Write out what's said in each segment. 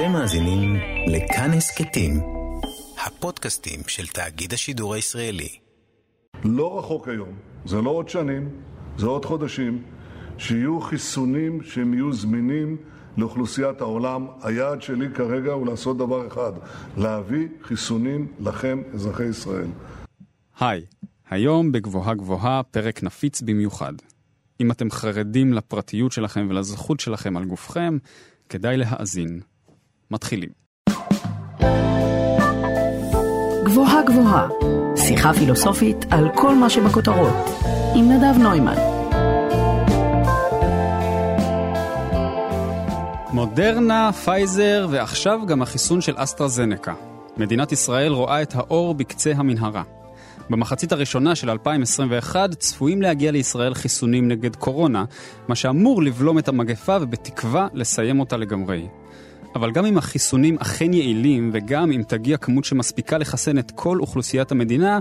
אתם מאזינים לכאן הסכתים, הפודקאסטים של תאגיד השידור הישראלי. לא רחוק היום, זה לא עוד שנים, זה עוד חודשים, שיהיו חיסונים שהם יהיו זמינים לאוכלוסיית העולם. היעד שלי כרגע הוא לעשות דבר אחד, להביא חיסונים לכם, אזרחי ישראל. היי, היום בגבוהה גבוהה פרק נפיץ במיוחד. אם אתם חרדים לפרטיות שלכם ולזכות שלכם על גופכם, כדאי להאזין. מתחילים. גבוהה גבוהה, שיחה פילוסופית על כל מה שבכותרות, עם נדב נוימן. מודרנה, פייזר ועכשיו גם החיסון של אסטרזנקה. מדינת ישראל רואה את האור בקצה המנהרה. במחצית הראשונה של 2021 צפויים להגיע לישראל חיסונים נגד קורונה, מה שאמור לבלום את המגפה ובתקווה לסיים אותה לגמרי. אבל גם אם החיסונים אכן יעילים, וגם אם תגיע כמות שמספיקה לחסן את כל אוכלוסיית המדינה,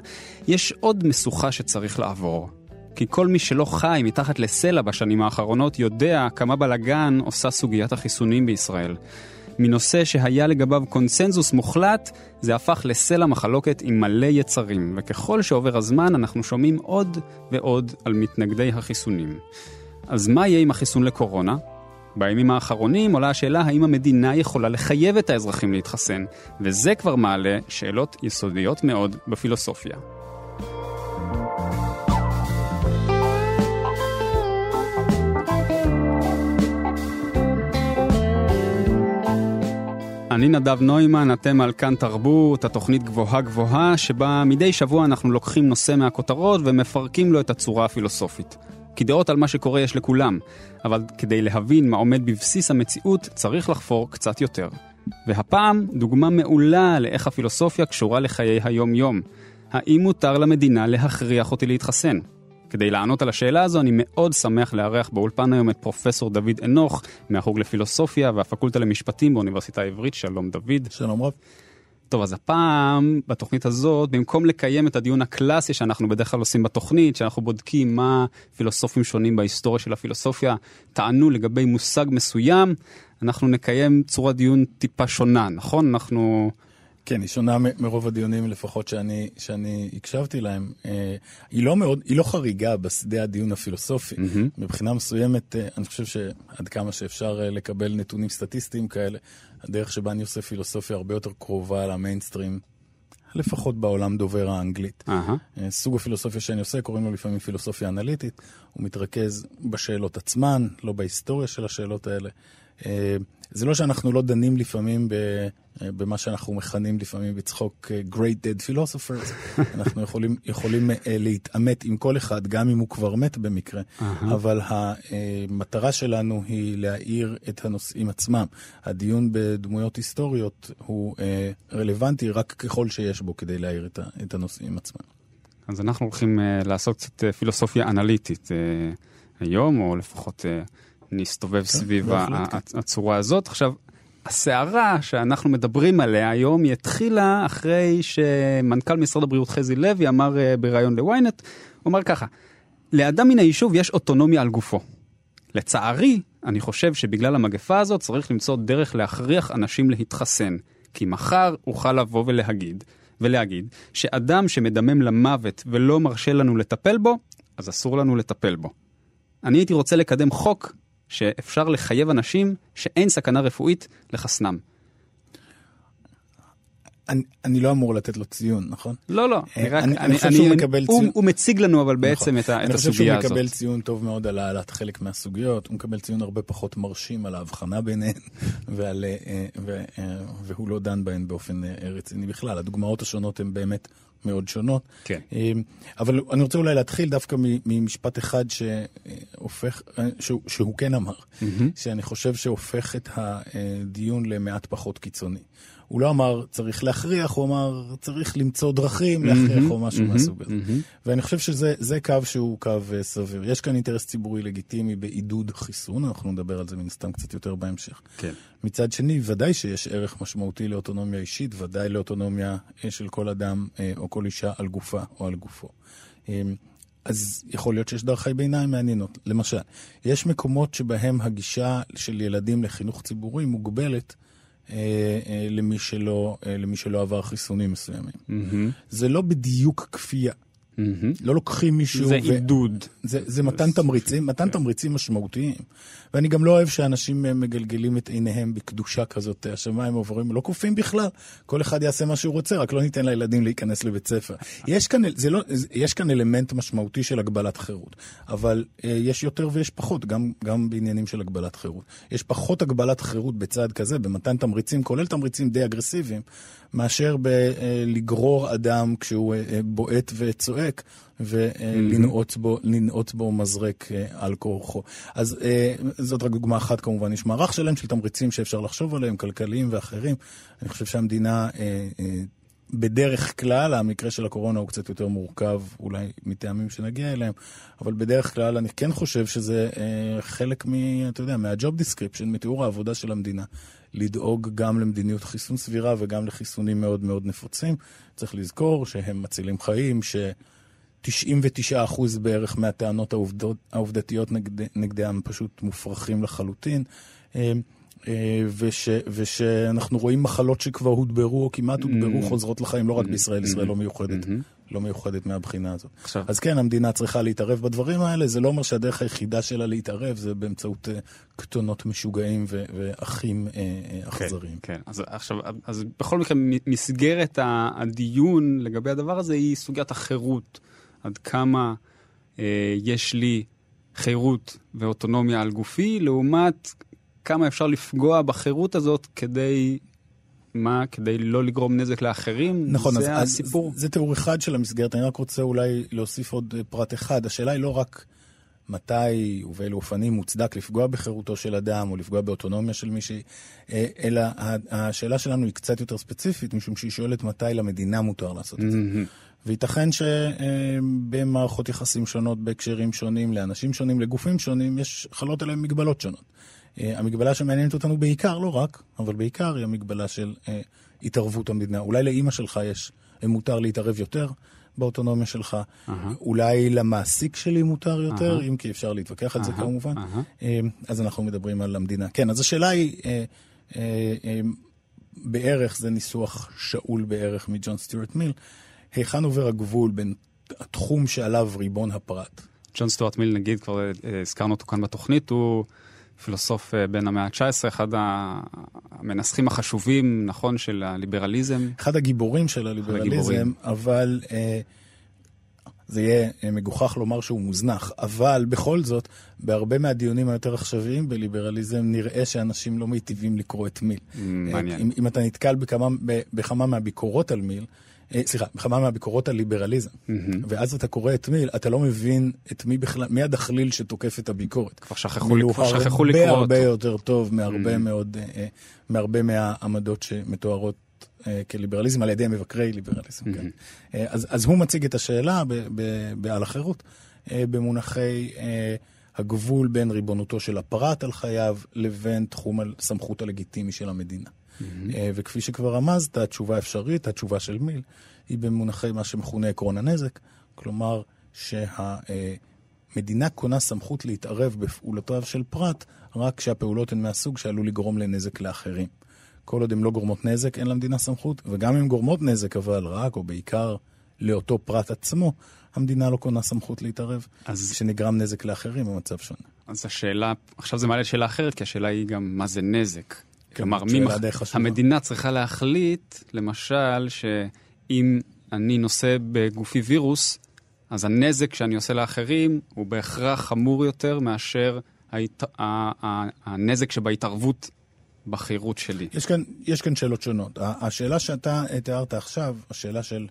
יש עוד משוכה שצריך לעבור. כי כל מי שלא חי מתחת לסלע בשנים האחרונות יודע כמה בלאגן עושה סוגיית החיסונים בישראל. מנושא שהיה לגביו קונסנזוס מוחלט, זה הפך לסלע מחלוקת עם מלא יצרים, וככל שעובר הזמן אנחנו שומעים עוד ועוד על מתנגדי החיסונים. אז מה יהיה עם החיסון לקורונה? בימים האחרונים עולה השאלה האם המדינה יכולה לחייב את האזרחים להתחסן, וזה כבר מעלה שאלות יסודיות מאוד בפילוסופיה. אני נדב נוימן, אתם על כאן תרבות, התוכנית גבוהה גבוהה, שבה מדי שבוע אנחנו לוקחים נושא מהכותרות ומפרקים לו את הצורה הפילוסופית. כי דעות על מה שקורה יש לכולם, אבל כדי להבין מה עומד בבסיס המציאות, צריך לחפור קצת יותר. והפעם, דוגמה מעולה לאיך הפילוסופיה קשורה לחיי היום-יום. האם מותר למדינה להכריח אותי להתחסן? כדי לענות על השאלה הזו, אני מאוד שמח לארח באולפן היום את פרופסור דוד אנוך, מהחוג לפילוסופיה והפקולטה למשפטים באוניברסיטה העברית. שלום דוד. שלום רב. טוב, אז הפעם, בתוכנית הזאת, במקום לקיים את הדיון הקלאסי שאנחנו בדרך כלל עושים בתוכנית, שאנחנו בודקים מה פילוסופים שונים בהיסטוריה של הפילוסופיה טענו לגבי מושג מסוים, אנחנו נקיים צורת דיון טיפה שונה, נכון? אנחנו... כן, היא שונה מרוב הדיונים לפחות שאני, שאני הקשבתי להם. אה, היא לא מאוד, היא לא חריגה בשדה הדיון הפילוסופי. Mm-hmm. מבחינה מסוימת, אה, אני חושב שעד כמה שאפשר אה, לקבל נתונים סטטיסטיים כאלה, הדרך שבה אני עושה פילוסופיה הרבה יותר קרובה למיינסטרים, לפחות בעולם דובר האנגלית. Uh-huh. סוג הפילוסופיה שאני עושה, קוראים לו לפעמים פילוסופיה אנליטית. הוא מתרכז בשאלות עצמן, לא בהיסטוריה של השאלות האלה. זה לא שאנחנו לא דנים לפעמים ב, במה שאנחנו מכנים לפעמים בצחוק Great Dead Philosophers. אנחנו יכולים, יכולים להתעמת עם כל אחד, גם אם הוא כבר מת במקרה, uh-huh. אבל המטרה שלנו היא להאיר את הנושאים עצמם. הדיון בדמויות היסטוריות הוא רלוונטי רק ככל שיש בו כדי להאיר את, הנושאים עצמם. אז אנחנו הולכים לעשות קצת פילוסופיה אנליטית היום, או לפחות... נסתובב כן, סביב כן. הצורה הזאת. עכשיו, הסערה שאנחנו מדברים עליה היום, היא התחילה אחרי שמנכ"ל משרד הבריאות חזי לוי אמר uh, בריאיון לוויינט, הוא אמר ככה, לאדם מן היישוב יש אוטונומיה על גופו. לצערי, אני חושב שבגלל המגפה הזאת צריך למצוא דרך להכריח אנשים להתחסן. כי מחר אוכל לבוא ולהגיד, ולהגיד שאדם שמדמם למוות ולא מרשה לנו לטפל בו, אז אסור לנו לטפל בו. אני הייתי רוצה לקדם חוק שאפשר לחייב אנשים שאין סכנה רפואית לחסנם. אני, אני לא אמור לתת לו ציון, נכון? לא, לא. אני רק, אני, אני חושב שהוא מקבל ציון. הוא, הוא מציג לנו אבל בעצם נכון. את, את הסוגיה הזאת. אני חושב שהוא מקבל. ציון טוב מאוד על העלאת חלק מהסוגיות, הוא מקבל ציון הרבה פחות מרשים על ההבחנה ביניהן, ועל, אה, ו, אה, והוא לא דן בהן באופן אה, רציני בכלל. הדוגמאות השונות הן באמת מאוד שונות. כן. אבל אני רוצה אולי להתחיל דווקא ממשפט אחד שהופך, שהוא, שהוא כן אמר, mm-hmm. שאני חושב שהופך את הדיון למעט פחות קיצוני. הוא לא אמר צריך להכריח, הוא אמר צריך למצוא דרכים להכריח mm-hmm, או משהו mm-hmm, מהסוג הזה. Mm-hmm. ואני חושב שזה קו שהוא קו uh, סביר. יש כאן אינטרס ציבורי לגיטימי בעידוד חיסון, אנחנו נדבר על זה מן הסתם קצת יותר בהמשך. כן. מצד שני, ודאי שיש ערך משמעותי לאוטונומיה אישית, ודאי לאוטונומיה אה, של כל אדם uh, או כל אישה על גופה או על גופו. Um, אז יכול להיות שיש דרכי ביניים מעניינות. למשל, יש מקומות שבהם הגישה של ילדים לחינוך ציבורי מוגבלת למי, שלא, אה, למי שלא עבר חיסונים מסוימים. Mm-hmm. זה לא בדיוק כפייה. Mm-hmm. לא לוקחים מישהו... זה ו... עידוד. זה, זה מתן תמריצים, מתן כן. תמריצים משמעותיים. ואני גם לא אוהב שאנשים אה, מגלגלים את עיניהם בקדושה כזאת, השמיים עוברים, לא כופים בכלל. כל אחד יעשה מה שהוא רוצה, רק לא ניתן לילדים להיכנס לבית ספר. יש כאן, זה לא, יש כאן אלמנט משמעותי של הגבלת חירות, אבל אה, יש יותר ויש פחות, גם, גם בעניינים של הגבלת חירות. יש פחות הגבלת חירות בצעד כזה, במתן תמריצים, כולל תמריצים די אגרסיביים, מאשר בלגרור אדם כשהוא אה, אה, בועט וצועק. ולנעוץ בו, בו מזרק אה, על כורחו. אז זאת רק דוגמה אחת כמובן, יש מערך שלם של תמריצים שאפשר לחשוב עליהם, כלכליים ואחרים. אני חושב שהמדינה בדרך כלל, המקרה של הקורונה הוא קצת יותר מורכב, אולי מטעמים שנגיע אליהם, אבל בדרך כלל אני כן חושב שזה אה, חלק מ... אתה יודע, מה job description, מתיאור העבודה של המדינה, לדאוג גם למדיניות חיסון סבירה וגם לחיסונים מאוד מאוד נפוצים. צריך לזכור שהם מצילים חיים, ש... 99% בערך מהטענות העובדות, העובדתיות נגד, נגדם פשוט מופרכים לחלוטין. אה, אה, וש, ושאנחנו רואים מחלות שכבר הודברו או כמעט הודברו mm-hmm. חוזרות לחיים, לא רק mm-hmm. בישראל, ישראל לא מיוחדת, mm-hmm. לא מיוחדת מהבחינה הזאת. עכשיו. אז כן, המדינה צריכה להתערב בדברים האלה, זה לא אומר שהדרך היחידה שלה להתערב זה באמצעות uh, כתונות משוגעים ו- ואחים uh, uh, אכזריים. כן, כן, אז עכשיו, אז בכל מקרה, מסגרת הדיון לגבי הדבר הזה היא סוגיית החירות. עד כמה uh, יש לי חירות ואוטונומיה על גופי, לעומת כמה אפשר לפגוע בחירות הזאת כדי... מה? כדי לא לגרום נזק לאחרים? נכון, זה אז, הסיפור. אז זה תיאור אחד של המסגרת. אני רק רוצה אולי להוסיף עוד אה, פרט אחד. השאלה היא לא רק מתי ובאילו אופנים מוצדק לפגוע בחירותו של אדם או לפגוע באוטונומיה של מישהי, אה, אלא השאלה שלנו היא קצת יותר ספציפית, משום שהיא שואלת מתי למדינה מותר לעשות את זה. וייתכן שבמערכות יחסים שונות, בהקשרים שונים, לאנשים שונים, לגופים שונים, יש חלות עליהם מגבלות שונות. אה, המגבלה שמעניינת אותנו בעיקר, לא רק, אבל בעיקר היא המגבלה של אה, התערבות המדינה. אולי לאימא שלך יש, אה, מותר להתערב יותר באוטונומיה שלך, uh-huh. אולי למעסיק שלי מותר יותר, uh-huh. אם כי אפשר להתווכח על uh-huh. זה כמובן. Uh-huh. אז אנחנו מדברים על המדינה. כן, אז השאלה היא, אה, אה, אה, בערך, זה ניסוח שאול בערך מג'ון סטיוארט מיל, היכן עובר הגבול בין התחום שעליו ריבון הפרט? ג'ון סטיוארט מיל, נגיד, כבר הזכרנו אותו כאן בתוכנית, הוא... פילוסוף אה, בן המאה ה-19, אחד המנסחים החשובים, נכון, של הליברליזם. אחד הגיבורים של הליברליזם, אבל אה, זה יהיה אה, מגוחך לומר שהוא מוזנח, אבל בכל זאת, בהרבה מהדיונים היותר עכשוויים בליברליזם, נראה שאנשים לא מיטיבים לקרוא את מיל. Mm, מעניין. אם, אם אתה נתקל בכמה, בכמה מהביקורות על מיל, אה, סליחה, בכמה מהביקורות על ליברליזם. Mm-hmm. ואז אתה קורא את מיל, אתה לא מבין את מי בכלל, מי הדחליל שתוקף את הביקורת. כבר שכחו, כבר שכחו לקרוא אותו. הרבה הרבה יותר טוב מהרבה mm-hmm. מאוד, אה, מהרבה מהעמדות שמתוארות אה, כליברליזם על ידי מבקרי ליברליזם. Mm-hmm. כן. אז, אז הוא מציג את השאלה בעל החירות במונחי הגבול בין ריבונותו של הפרט על חייו לבין תחום הסמכות הלגיטימי של המדינה. Mm-hmm. וכפי שכבר רמזת, התשובה האפשרית, התשובה של מיל, היא במונחי מה שמכונה עקרון הנזק, כלומר שהמדינה קונה סמכות להתערב בפעולותיו של פרט רק כשהפעולות הן מהסוג שעלול לגרום לנזק לאחרים. כל עוד הן לא גורמות נזק, אין למדינה סמכות, וגם אם גורמות נזק, אבל רק או בעיקר לאותו פרט עצמו, המדינה לא קונה סמכות להתערב. אז... כשנגרם נזק לאחרים, המצב שונה. אז השאלה, עכשיו זה מעלה שאלה אחרת, כי השאלה היא גם מה זה נזק. כלומר, מח... המדינה צריכה להחליט, למשל, שאם אני נושא בגופי וירוס, אז הנזק שאני עושה לאחרים הוא בהכרח חמור יותר מאשר ההת... הנזק שבהתערבות בחירות שלי. יש כאן, יש כאן שאלות שונות. השאלה שאתה תיארת עכשיו, השאלה של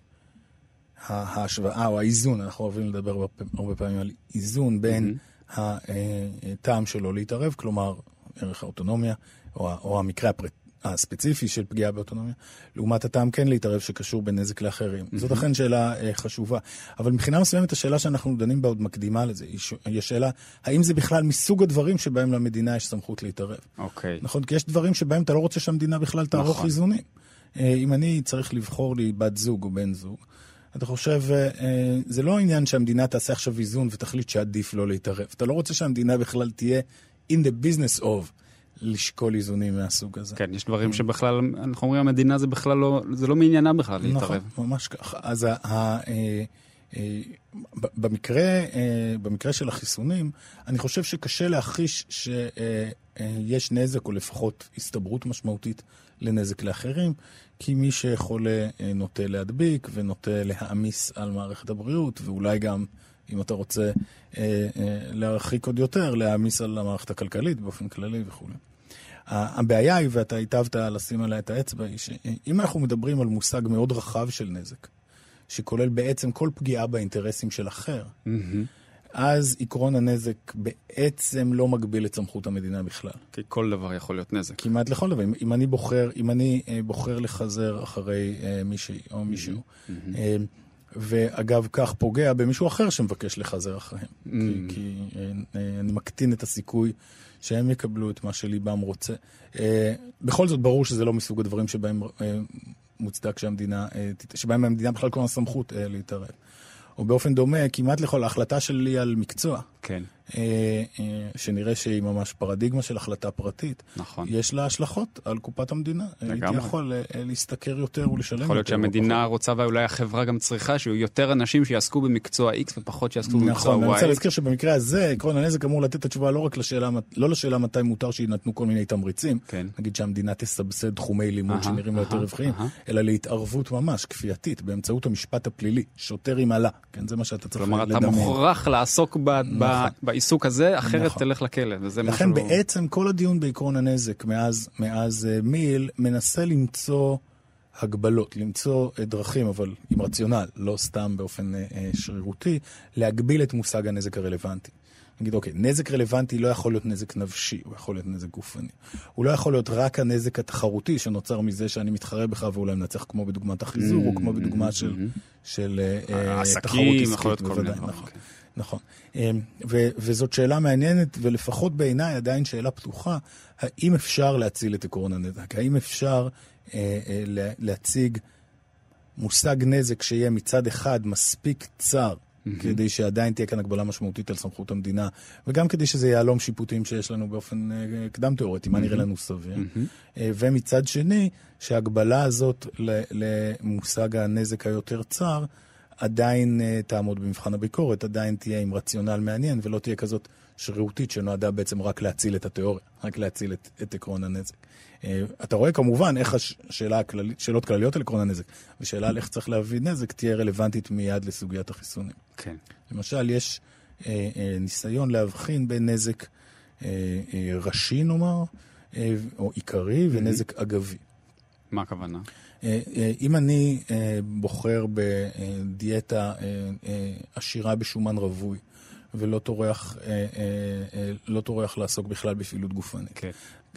ההשוואה או האיזון, אנחנו אוהבים לדבר הרבה פעמים על איזון בין mm-hmm. הטעם שלו להתערב, כלומר ערך האוטונומיה, או, או המקרה הפרט, הספציפי של פגיעה באוטונומיה, לעומת הטעם כן להתערב שקשור בנזק לאחרים. Mm-hmm. זאת אכן שאלה אה, חשובה. אבל מבחינה מסוימת השאלה שאנחנו דנים בה עוד מקדימה לזה, היא, ש... היא השאלה, האם זה בכלל מסוג הדברים שבהם למדינה יש סמכות להתערב? אוקיי. Okay. נכון? כי יש דברים שבהם אתה לא רוצה שהמדינה בכלל תערוך נכון. איזונים. אה, אם אני צריך לבחור לי בת זוג או בן זוג, אתה חושב, אה, אה, זה לא העניין שהמדינה תעשה עכשיו איזון ותחליט שעדיף לא להתערב. אתה לא רוצה שהמדינה בכלל תהיה in the business of. לשקול איזונים מהסוג הזה. כן, יש דברים שבכלל, אנחנו אומרים, המדינה זה בכלל לא, זה לא מעניינה בכלל להתערב. נכון, ממש ככה. אז ה, ה, אה, אה, במקרה, אה, במקרה של החיסונים, אני חושב שקשה להכחיש שיש נזק, או לפחות הסתברות משמעותית לנזק לאחרים, כי מי שחולה נוטה להדביק ונוטה להעמיס על מערכת הבריאות, ואולי גם, אם אתה רוצה להרחיק עוד יותר, להעמיס על המערכת הכלכלית באופן כללי וכולי. הבעיה היא, ואתה היטבת לשים עליה את האצבע, היא שאם אנחנו מדברים על מושג מאוד רחב של נזק, שכולל בעצם כל פגיעה באינטרסים של אחר, mm-hmm. אז עקרון הנזק בעצם לא מגביל את סמכות המדינה בכלל. כי כל דבר יכול להיות נזק. כמעט לכל דבר. אם, אם אני בוחר, אם אני אה, בוחר לחזר אחרי אה, מישהי או מישהו, mm-hmm. אה, ואגב כך פוגע במישהו אחר שמבקש לחזר אחריהם. Mm-hmm. כי, כי אה, אה, אני מקטין את הסיכוי שהם יקבלו את מה שליבם רוצה. אה, בכל זאת, ברור שזה לא מסוג הדברים שבהם מוצדק שהמדינה, שבהם המדינה בכלל כל הסמכות להתערב. או באופן דומה, כמעט לכל ההחלטה שלי על מקצוע. כן. אה, אה, שנראה שהיא ממש פרדיגמה של החלטה פרטית. נכון. יש לה השלכות על קופת המדינה. לגמרי. הייתי יכול להשתכר יותר ולשלם יותר. יכול להיות שהמדינה רוצה ואולי החברה גם צריכה שיהיו יותר אנשים שיעסקו במקצוע X ופחות שיעסקו במקצוע Y. נכון, אני רוצה להזכיר שבמקרה הזה, עקרון הנזק אמור לתת את התשובה לא רק לשאלה, לא לשאלה מתי מותר שיינתנו כל מיני תמריצים, כן. נגיד שהמדינה תסבסד תחומי לימוד שנראים לה יותר רווחיים, אלא להתערבות ממש כפייתית באמצעות המשפט הפלילי, שוטר עם עלה, כן, זה מה שאתה צריך לדמיין. כלומר, אתה מוכרח לעסוק נכון. העיסוק הזה, אחרת נכון. תלך לכלא, וזה לכן משהו... בעצם כל הדיון בעקרון הנזק מאז, מאז uh, מיל מנסה למצוא הגבלות, למצוא uh, דרכים, אבל עם רציונל, לא סתם באופן uh, שרירותי, להגביל את מושג הנזק הרלוונטי. נגיד, אוקיי, נזק רלוונטי לא יכול להיות נזק נפשי, הוא יכול להיות נזק גופני. הוא לא יכול להיות רק הנזק התחרותי שנוצר מזה שאני מתחרה בך ואולי מנצח כמו בדוגמת החיזור, או כמו בדוגמה של, של תחרות עסקית, בוודאי, נכון. אוקיי. נכון. אמ, ו- וזאת שאלה מעניינת, ולפחות בעיניי עדיין שאלה פתוחה, האם אפשר להציל את עקרון הנזק? האם אפשר אה, אה, להציג מושג נזק שיהיה מצד אחד מספיק צר, mm-hmm. כדי שעדיין תהיה כאן הגבלה משמעותית על סמכות המדינה, וגם כדי שזה יהלום שיפוטים שיש לנו באופן אה, קדם תיאורטי, mm-hmm. מה נראה לנו סביר. Mm-hmm. אה, ומצד שני, שההגבלה הזאת למושג הנזק היותר צר, עדיין uh, תעמוד במבחן הביקורת, עדיין תהיה עם רציונל מעניין ולא תהיה כזאת שרירותית שנועדה בעצם רק להציל את התיאוריה, רק להציל את, את עקרון הנזק. Uh, אתה רואה כמובן איך השאלה הכללית, שאלות כלליות על עקרון הנזק, ושאלה על איך צריך להביא נזק תהיה רלוונטית מיד לסוגיית החיסונים. כן. למשל, יש uh, ניסיון להבחין בין נזק ראשי נאמר, או עיקרי, ונזק mm-hmm. אגבי. מה הכוונה? אה, אה, אם אני אה, בוחר בדיאטה עשירה בשומן רווי, ולא טורח, לא טורח לעסוק בכלל בפעילות גופנית. כן.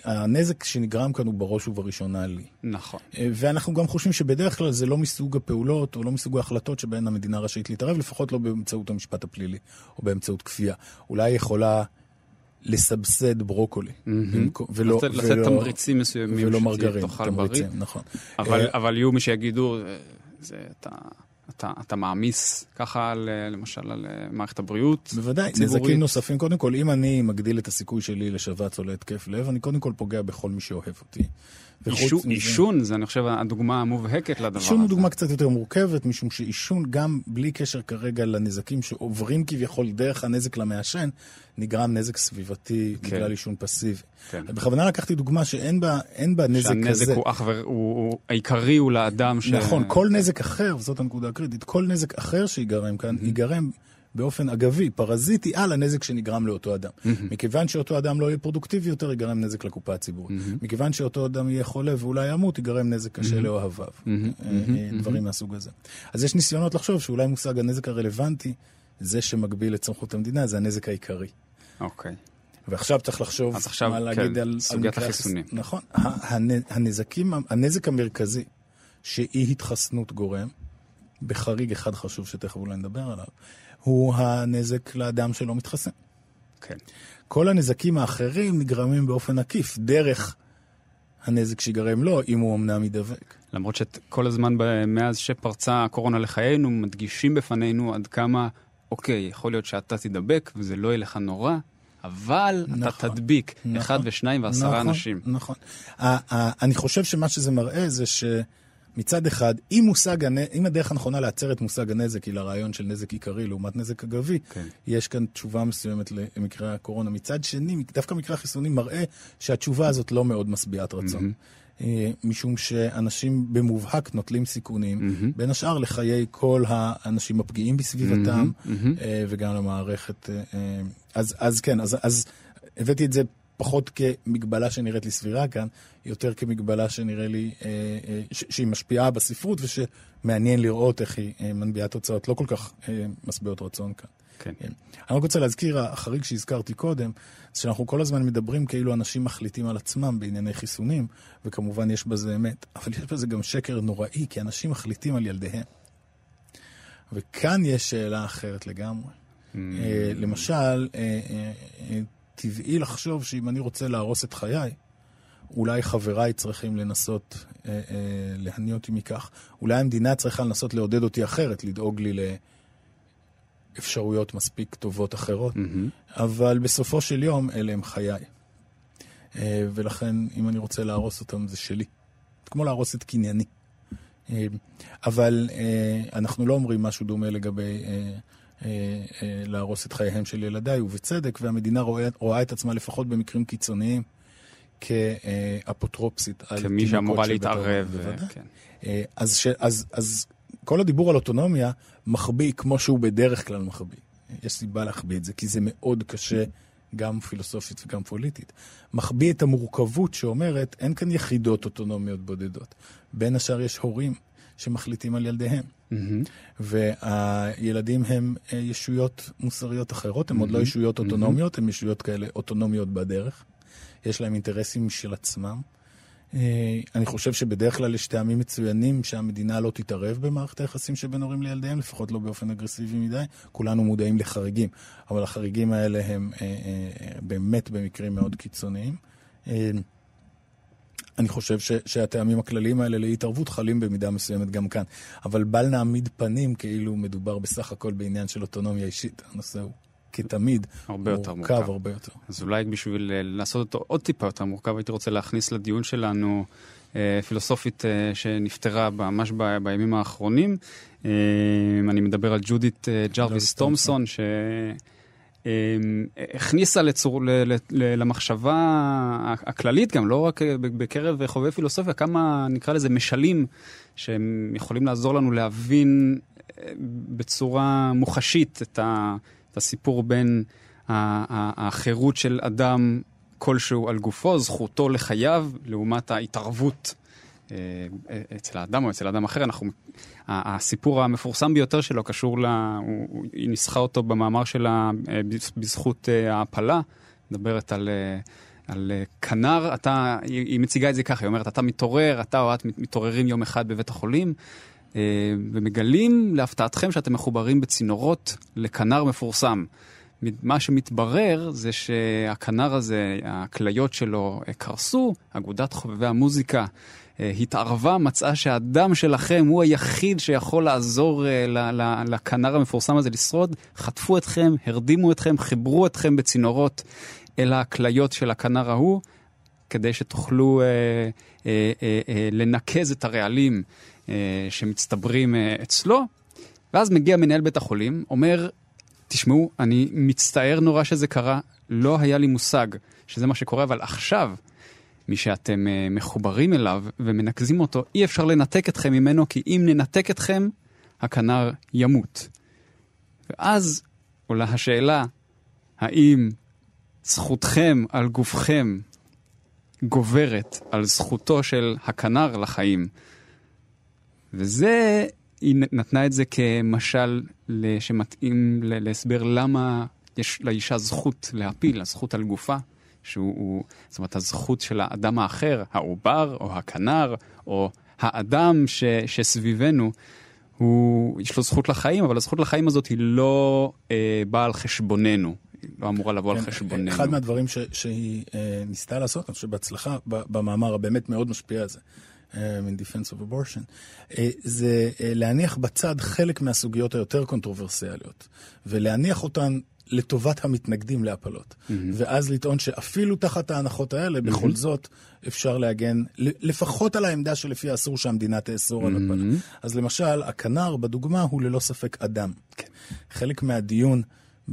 הנזק שנגרם כאן הוא בראש ובראשונה לי. נכון. ואנחנו גם חושבים שבדרך כלל זה לא מסוג הפעולות או לא מסוג ההחלטות שבהן המדינה רשאית להתערב, לפחות לא באמצעות המשפט הפלילי או באמצעות כפייה. אולי יכולה לסבסד ברוקולי. ולא, לתת תמריצים מסוימים ולא מרגרין, תמריצים, נכון. אבל, אה, אבל יהיו מי שיגידו, אה, זה, אתה, אתה, אתה מעמיס ככה על, אה, למשל על מערכת הבריאות. בוודאי, נזקים נוספים. קודם כל, אם אני מגדיל את הסיכוי שלי לשבץ או להתקף לב, אני קודם כל פוגע בכל מי שאוהב אותי. עישון זה, אני חושב, הדוגמה המובהקת לדבר הזה. עישון הוא דוגמה קצת יותר מורכבת, משום שעישון, גם בלי קשר כרגע לנזקים שעוברים כביכול דרך הנזק למעשן, נגרם נזק סביבתי כן. בגלל עישון פסיבי. כן. בכוונה לקחתי דוגמה שאין בה, בה נזק שהנזק כזה. שהנזק הוא אך ו... העיקרי הוא לאדם ש... נכון, כל נזק אחר, וזאת הנקודה הקריטית, כל נזק אחר שיגרם כאן, mm-hmm. ייגרם באופן אגבי, פרזיטי, על הנזק שנגרם לאותו אדם. Mm-hmm. מכיוון שאותו אדם לא יהיה פרודוקטיבי יותר, ייגרם נזק לקופה הציבורית. Mm-hmm. מכיוון שאותו אדם יהיה חולה ואולי ימות, ייגרם נזק קשה mm-hmm. לאוהביו. Mm-hmm. Mm-hmm. דברים. מהסוג הזה. אז יש ניסיונות לחשוב שאולי מושג הנזק הרלוונטי, זה שמגביל את סמכות המדינה, זה הנזק העיקרי. אוקיי. ועכשיו צריך לחשוב אז עכשיו, מה להגיד כן, על... סוגיית החיסונים. נכון. הנזקים, הנזק המרכזי שאי התחסנות גורם, בחריג אחד חשוב שתכף אולי נדבר עליו, הוא הנזק לאדם שלא מתחסן. כן. כל הנזקים האחרים נגרמים באופן עקיף, דרך הנזק שיגרם לו, אם הוא אמנם ידבק. למרות שכל הזמן מאז שפרצה הקורונה לחיינו, מדגישים בפנינו עד כמה, אוקיי, יכול להיות שאתה תדבק וזה לא יהיה לך נורא, אבל נכון, אתה תדביק נכון, אחד ושניים ועשרה נכון, אנשים. נכון. אני חושב שמה שזה מראה זה שמצד אחד, אם, מושג, הנ- אם הדרך הנכונה לעצר את מושג הנזק היא לרעיון של נזק עיקרי לעומת נזק אגבי, כן. יש כאן תשובה מסוימת למקרה הקורונה. מצד שני, דווקא מקרה החיסונים מראה שהתשובה הזאת לא מאוד משביעת רצון. אה, משום שאנשים במובהק נוטלים סיכונים, בין השאר לחיי כל האנשים הפגיעים בסביבתם, אה, וגם למערכת. אה, אז, אז כן, אז, אז הבאתי את זה פחות כמגבלה שנראית לי סבירה כאן, יותר כמגבלה שנראה לי אה, אה, ש- שהיא משפיעה בספרות ושמעניין לראות איך היא אה, מנביעה תוצאות לא כל כך אה, משביעות רצון כאן. כן. אני רק רוצה להזכיר, החריג שהזכרתי קודם, זה שאנחנו כל הזמן מדברים כאילו אנשים מחליטים על עצמם בענייני חיסונים, וכמובן יש בזה אמת, אבל יש בזה גם שקר נוראי, כי אנשים מחליטים על ילדיהם. וכאן יש שאלה אחרת לגמרי. Mm. למשל, טבעי לחשוב שאם אני רוצה להרוס את חיי, אולי חבריי צריכים לנסות אה, אה, להניא אותי מכך. אולי המדינה צריכה לנסות לעודד אותי אחרת, לדאוג לי לאפשרויות מספיק טובות אחרות. אבל בסופו של יום, אלה הם חיי. אה, ולכן, אם אני רוצה להרוס אותם, זה שלי. כמו להרוס את קנייני. אה, אבל אה, אנחנו לא אומרים משהו דומה לגבי אה, להרוס את חייהם של ילדיי, ובצדק, והמדינה רואה, רואה את עצמה לפחות במקרים קיצוניים כאפוטרופסית. כמי שאמורה להתערב. ו-. כן. אה, אז, ש, אז, אז כל הדיבור על אוטונומיה מחביא כמו שהוא בדרך כלל מחביא. יש סיבה להחביא את זה, כי זה מאוד קשה, גם פילוסופית וגם פוליטית. מחביא את המורכבות שאומרת, אין כאן יחידות אוטונומיות בודדות. בין השאר יש הורים שמחליטים על ילדיהם. והילדים הם אה, ישויות מוסריות אחרות, הם עוד לא ישויות אוטונומיות, הם ישויות כאלה אוטונומיות בדרך. יש להם אינטרסים משל עצמם. אה, אני חושב שבדרך כלל יש טעמים מצוינים שהמדינה לא תתערב במערכת היחסים שבין הורים לילדיהם, לפחות לא באופן אגרסיבי מדי. כולנו מודעים לחריגים, אבל החריגים האלה הם אה, באמת במקרים מאוד קיצוניים. אני חושב ש, שהטעמים הכלליים האלה להתערבות חלים במידה מסוימת גם כאן. אבל בל נעמיד פנים כאילו מדובר בסך הכל בעניין של אוטונומיה אישית. הנושא הוא, כתמיד, הרבה יותר מורכב מורכב. הרבה יותר. אז אולי בשביל אה, לעשות אותו עוד טיפה יותר מורכב, הייתי רוצה להכניס לדיון שלנו אה, פילוסופית אה, שנפטרה ממש ב- בימים האחרונים. אה, אני מדבר על ג'ודית אה, ג'רוויס תומסון, שהכניסה לצור, ל, ל, ל, למחשבה הכללית, גם לא רק אה, בקרב חובבי פילוסופיה, כמה נקרא לזה משלים שהם יכולים לעזור לנו להבין אה, בצורה מוחשית את, ה, את הסיפור בין החירות של אדם כלשהו על גופו, זכותו לחייו, לעומת ההתערבות אצל האדם או אצל אדם אחר. אנחנו, הסיפור המפורסם ביותר שלו קשור ל... היא ניסחה אותו במאמר שלה אה, בז- בזכות אה, ההעפלה, מדברת על... אה, על אה, כנר, אתה, היא, מציגה את זה ככה, היא אומרת, אתה מתעורר, אתה או את מתעוררים יום אחד בבית החולים, אה, ומגלים להפתעתכם שאתם מחוברים בצינורות לכנר מפורסם. מה שמתברר זה שהכנר הזה, הכליות שלו אה, קרסו, אגודת חובבי המוזיקה אה, התערבה, מצאה שהדם שלכם הוא היחיד שיכול לעזור אה, לכנר המפורסם הזה לשרוד, חטפו אתכם, הרדימו אתכם, חיברו אתכם בצינורות אל הכליות של הכנר ההוא, כדי שתוכלו אה, אה, אה, אה, לנקז את הרעלים אה, שמצטברים אה, אצלו. ואז מגיע מנהל בית החולים, אומר, תשמעו, אני מצטער נורא שזה קרה, לא היה לי מושג שזה מה שקורה, אבל עכשיו, מי שאתם אה, מחוברים אליו ומנקזים אותו, אי אפשר לנתק אתכם ממנו, כי אם ננתק אתכם, הכנר ימות. ואז עולה השאלה, האם זכותכם על גופכם גוברת על זכותו של הכנר לחיים? וזה, היא נתנה את זה כמשל שמתאים להסבר למה יש לאישה זכות להפיל, הזכות על גופה, שהוא, הוא- זאת אומרת, הזכות של האדם האחר, העובר או הכנר, או האדם ש, שסביבנו, הוא, יש לו זכות לחיים, אבל הזכות לחיים הזאת היא לא אה, באה על חשבוננו, היא לא אמורה לבוא על כן, חשבוננו. אחד מהדברים ש, שהיא אה, ניסתה לעשות, אני חושב בהצלחה, במאמר הבאמת מאוד משפיע הזה, אה, in Defense of Abortion, אה, זה אה, להניח בצד חלק מהסוגיות היותר קונטרוברסיאליות, ולהניח אותן לטובת המתנגדים להפלות. Mm-hmm. ואז לטעון שאפילו תחת ההנחות האלה, mm-hmm. בכל זאת אפשר להגן לפחות על העמדה שלפיה אסור שהמדינה תאסור mm-hmm. על הפלה. אז למשל, הכנר בדוגמה הוא ללא ספק אדם. כן. חלק מהדיון...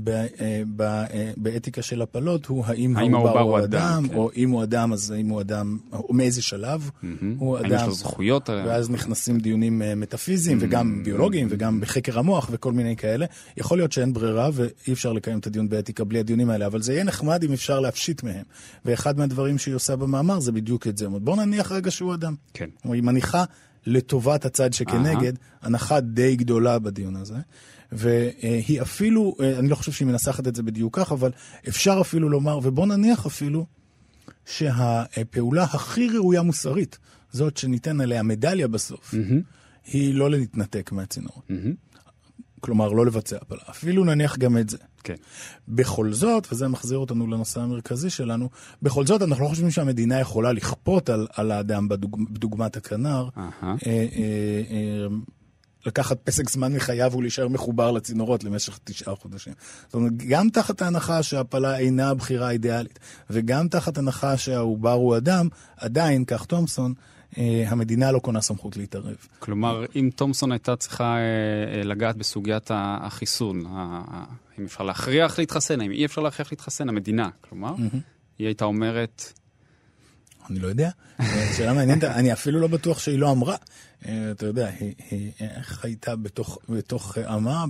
אה, אה, באתיקה של הפלות הוא האם העובר הוא אדם, כן. או אם הוא אדם, אז האם הוא אדם, או מאיזה שלב הוא אדם. האם יש לו זכויות? ואז נכנסים דיונים אה, מטאפיזיים וגם ביולוגיים וגם בחקר המוח וכל מיני כאלה. יכול להיות שאין ברירה ואי אפשר לקיים את הדיון באתיקה בלי הדיונים האלה, אבל זה יהיה נחמד אם אפשר להפשיט מהם. ואחד מהדברים שהיא עושה במאמר זה בדיוק את זה. בוא נניח רגע שהוא אדם. כן. היא מניחה לטובת הצד שכנגד, הנחה די גדולה בדיון הזה. והיא אפילו, אני לא חושב שהיא מנסחת את זה בדיוק כך, אבל אפשר אפילו לומר, ובוא נניח אפילו, שהפעולה הכי ראויה מוסרית, זאת שניתן עליה מדליה בסוף, mm-hmm. היא לא להתנתק מהצינורות. Mm-hmm. כלומר, לא לבצע הפלה. אפילו נניח גם את זה. כן. בכל זאת, וזה מחזיר אותנו לנושא המרכזי שלנו, בכל זאת אנחנו לא חושבים שהמדינה יכולה לכפות על, על האדם בדוג, בדוגמת הכנר. Uh-huh. אה, אה, אה, לקחת פסק זמן מחייו ולהישאר מחובר לצינורות למשך תשעה חודשים. זאת אומרת, גם תחת ההנחה שהפלה אינה הבחירה האידיאלית, וגם תחת הנחה שהעובר הוא אדם, עדיין, כך תומסון, אה, המדינה לא קונה סמכות להתערב. כלומר, אם תומסון הייתה צריכה אה, אה, לגעת בסוגיית החיסון, האם אפשר להכריח להתחסן, האם אי אפשר להכריח להתחסן, המדינה, כלומר, היא הייתה אומרת... אני לא יודע, שאלה מעניינת, אני אפילו לא בטוח שהיא לא אמרה. אתה יודע, היא איך הייתה בתוך עמה,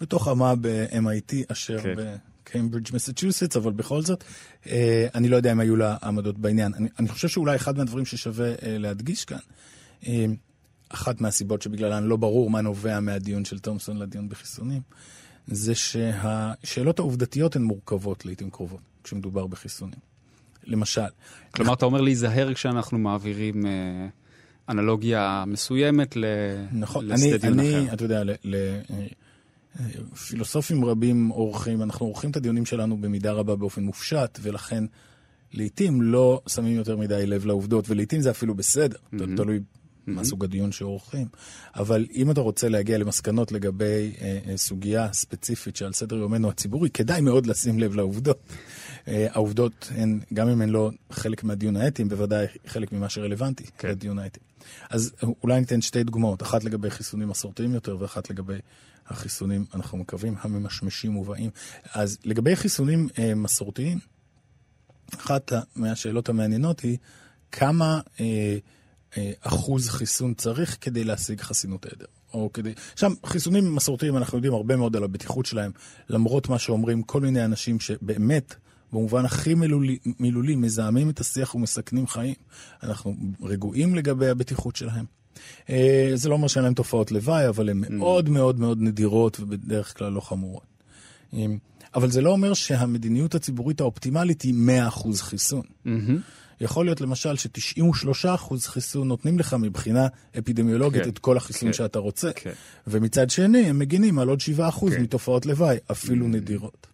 בתוך עמה ב-MIT, אשר כן. קיימברידג' מסצ'וסטס, אבל בכל זאת, אה, אני לא יודע אם היו לה עמדות בעניין. אני, אני חושב שאולי אחד מהדברים ששווה אה, להדגיש כאן, אה, אחת מהסיבות שבגללן לא ברור מה נובע מהדיון של תומסון לדיון בחיסונים, זה שהשאלות העובדתיות הן מורכבות לעיתים קרובות, כשמדובר בחיסונים. למשל. כלומר, אתה אומר להיזהר כשאנחנו מעבירים... אה... אנלוגיה מסוימת ל... נכון, אני, אני, אתה יודע, ל, ל, פילוסופים רבים עורכים, אנחנו עורכים את הדיונים שלנו במידה רבה באופן מופשט, ולכן לעתים לא שמים יותר מדי לב לעובדות, ולעתים זה אפילו בסדר, mm-hmm. תלוי mm-hmm. מה סוג הדיון שעורכים. אבל אם אתה רוצה להגיע למסקנות לגבי אה, אה, סוגיה ספציפית שעל סדר יומנו הציבורי, כדאי מאוד לשים לב לעובדות. אה, העובדות הן, גם אם הן לא חלק מהדיון האתי, הן בוודאי חלק ממה שרלוונטי כן. לדיון האתי. אז אולי ניתן שתי דוגמאות, אחת לגבי חיסונים מסורתיים יותר ואחת לגבי החיסונים, אנחנו מקווים, הממשמשים ובאים. אז לגבי חיסונים אה, מסורתיים, אחת מהשאלות המעניינות היא כמה אה, אחוז חיסון צריך כדי להשיג חסינות עדר. או כדי... שם, חיסונים מסורתיים, אנחנו יודעים הרבה מאוד על הבטיחות שלהם, למרות מה שאומרים כל מיני אנשים שבאמת, במובן הכי מילולי, מילולי, מזהמים את השיח ומסכנים חיים. אנחנו רגועים לגבי הבטיחות שלהם. אה, זה לא אומר שאין להם תופעות לוואי, אבל הן מאוד מאוד מאוד נדירות ובדרך כלל לא חמורות. אה, אבל זה לא אומר שהמדיניות הציבורית האופטימלית היא 100% חיסון. יכול להיות למשל ש-93% חיסון נותנים לך מבחינה אפידמיולוגית כן, את כל החיסון כן, שאתה רוצה, כן. ומצד שני הם מגינים על עוד 7% כן. מתופעות לוואי, אפילו mm-hmm. נדירות.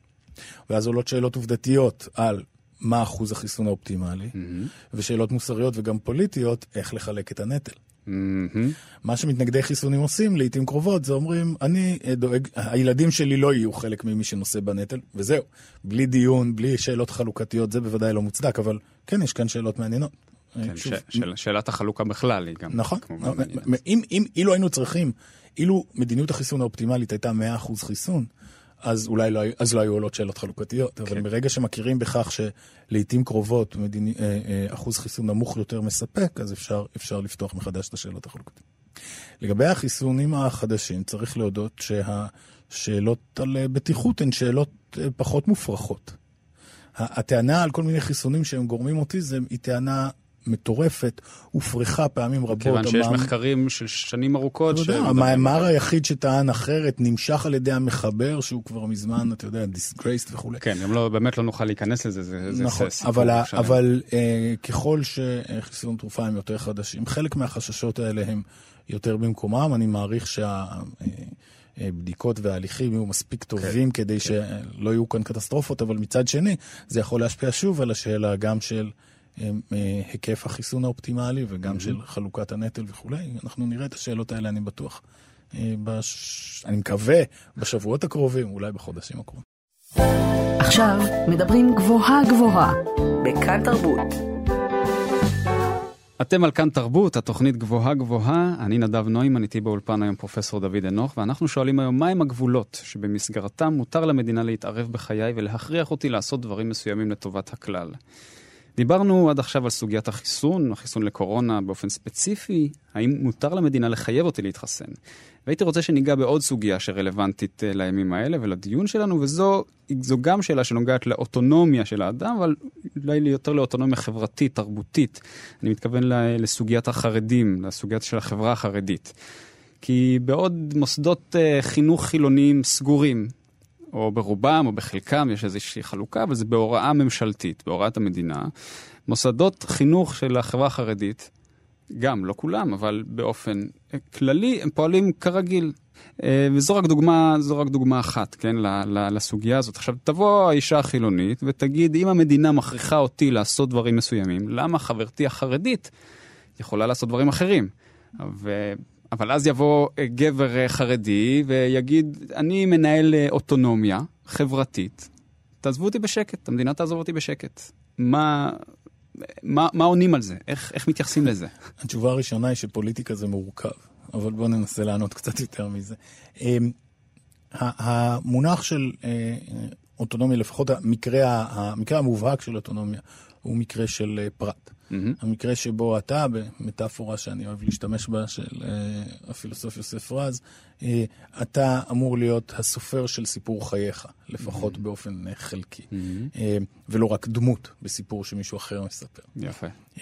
ואז עולות שאלות עובדתיות על מה אחוז החיסון האופטימלי, mm-hmm. ושאלות מוסריות וגם פוליטיות, איך לחלק את הנטל. Mm-hmm. מה שמתנגדי חיסונים עושים לעיתים קרובות זה אומרים, אני אה, דואג, הילדים שלי לא יהיו חלק ממי שנושא בנטל, וזהו. בלי דיון, בלי שאלות חלוקתיות, זה בוודאי לא מוצדק, אבל כן, יש כאן שאלות מעניינות. כן, שוב, ש- של, שאלת החלוקה בכלל היא גם... נכון. אם, אם, אילו היינו צריכים, אילו מדיניות החיסון האופטימלית הייתה 100% חיסון, אז אולי לא, אז לא היו עולות שאלות חלוקתיות, כן. אבל ברגע שמכירים בכך שלעיתים קרובות מדיני, אה, אה, אחוז חיסון נמוך יותר מספק, אז אפשר, אפשר לפתוח מחדש את השאלות החלוקתיות. לגבי החיסונים החדשים, צריך להודות שהשאלות על בטיחות הן שאלות אה, פחות מופרכות. הטענה על כל מיני חיסונים שהם גורמים אוטיזם היא טענה מטורפת, הופרכה פעמים רבות. כיוון שיש המאמר... מחקרים של שנים ארוכות. אתה יודע, המאמר היחיד שטען אחרת נמשך על ידי המחבר, שהוא כבר מזמן, אתה יודע, דיסגרייסט וכולי. כן, גם לא, באמת לא נוכל להיכנס לזה, זה, נכון, זה סיפור אבל, שלם. אבל אה, ככל שחיסון תרופה הם יותר חדשים, חלק מהחששות האלה הם יותר במקומם, אני מעריך שה... אה, בדיקות וההליכים יהיו מספיק טובים כן, כדי כן. שלא יהיו כאן קטסטרופות, אבל מצד שני, זה יכול להשפיע שוב על השאלה גם של אה, היקף החיסון האופטימלי וגם mm-hmm. של חלוקת הנטל וכולי. אנחנו נראה את השאלות האלה, אני בטוח. אה, בש... אני מקווה בשבועות הקרובים, אולי בחודשים הקרובים. עכשיו מדברים גבוהה גבוהה בכאן תרבות. אתם על כאן תרבות, התוכנית גבוהה גבוהה. אני נדב נוימן, איתי באולפן היום פרופסור דוד אנוך, ואנחנו שואלים היום מהם הגבולות שבמסגרתם מותר למדינה להתערב בחיי ולהכריח אותי לעשות דברים מסוימים לטובת הכלל. דיברנו עד עכשיו על סוגיית החיסון, החיסון לקורונה באופן ספציפי, האם מותר למדינה לחייב אותי להתחסן. והייתי רוצה שניגע בעוד סוגיה שרלוונטית אה, לימים האלה ולדיון שלנו, וזו גם שאלה שנוגעת לאוטונומיה של האדם, אבל אולי יותר לאוטונומיה חברתית, תרבותית. אני מתכוון לסוגיית החרדים, לסוגיית של החברה החרדית. כי בעוד מוסדות אה, חינוך חילוניים סגורים, או ברובם או בחלקם יש איזושהי חלוקה, אבל זה בהוראה ממשלתית, בהוראת המדינה. מוסדות חינוך של החברה החרדית, גם, לא כולם, אבל באופן כללי, הם פועלים כרגיל. אה, וזו רק דוגמה, זו רק דוגמה אחת, כן, לסוגיה הזאת. עכשיו, תבוא האישה החילונית ותגיד, אם המדינה מכריחה אותי לעשות דברים מסוימים, למה חברתי החרדית יכולה לעשות דברים אחרים? ו... אבל אז יבוא אה, גבר אה, חרדי ויגיד, אני מנהל אה, אוטונומיה חברתית, תעזבו אותי בשקט, המדינה תעזוב אותי בשקט. מה, מה, מה עונים על זה? איך, איך מתייחסים לזה? התשובה הראשונה היא שפוליטיקה זה מורכב, אבל בואו ננסה לענות קצת יותר מזה. אמ, המונח של אוטונומיה, לפחות המקרה, המקרה המובהק של אוטונומיה, הוא מקרה של פרט. Mm-hmm. המקרה שבו אתה, במטאפורה שאני אוהב להשתמש בה, של uh, הפילוסוף יוסף רז, uh, אתה אמור להיות הסופר של סיפור חייך, לפחות mm-hmm. באופן uh, חלקי. Mm-hmm. Uh, ולא רק דמות בסיפור שמישהו אחר מספר. יפה. Uh,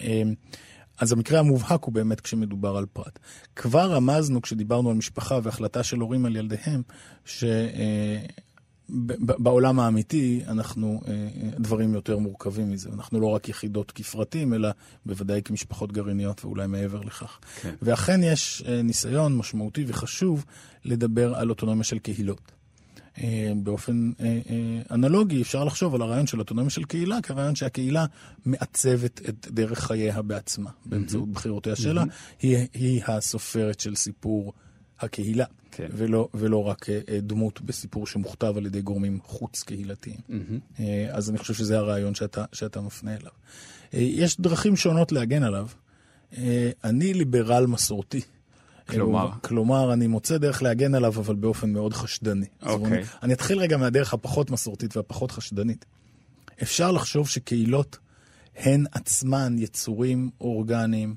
אז המקרה המובהק הוא באמת כשמדובר על פרט. כבר רמזנו כשדיברנו על משפחה והחלטה של הורים על ילדיהם, ש... Uh, בעולם האמיתי אנחנו אה, אה, דברים יותר מורכבים מזה. אנחנו לא רק יחידות כפרטים, אלא בוודאי כמשפחות גרעיניות ואולי מעבר לכך. כן. ואכן יש אה, ניסיון משמעותי וחשוב לדבר על אוטונומיה של קהילות. באופן אנלוגי אפשר לחשוב על הרעיון של אוטונומיה של קהילה כרעיון שהקהילה מעצבת את דרך חייה בעצמה באמצעות. בחירותיה שלה. היא, היא הסופרת של סיפור הקהילה. כן. ולא, ולא רק אה, דמות בסיפור שמוכתב על ידי גורמים חוץ-קהילתיים. Mm-hmm. אז אני חושב שזה הרעיון שאתה, שאתה מפנה אליו. אה, יש דרכים שונות להגן עליו. אני ליברל מסורתי. כלומר? כלומר, אני מוצא דרך להגן עליו, אבל באופן מאוד חשדני. אוקיי. Okay. אני אתחיל רגע מהדרך הפחות מסורתית והפחות חשדנית. אפשר לחשוב שקהילות הן עצמן יצורים אורגניים,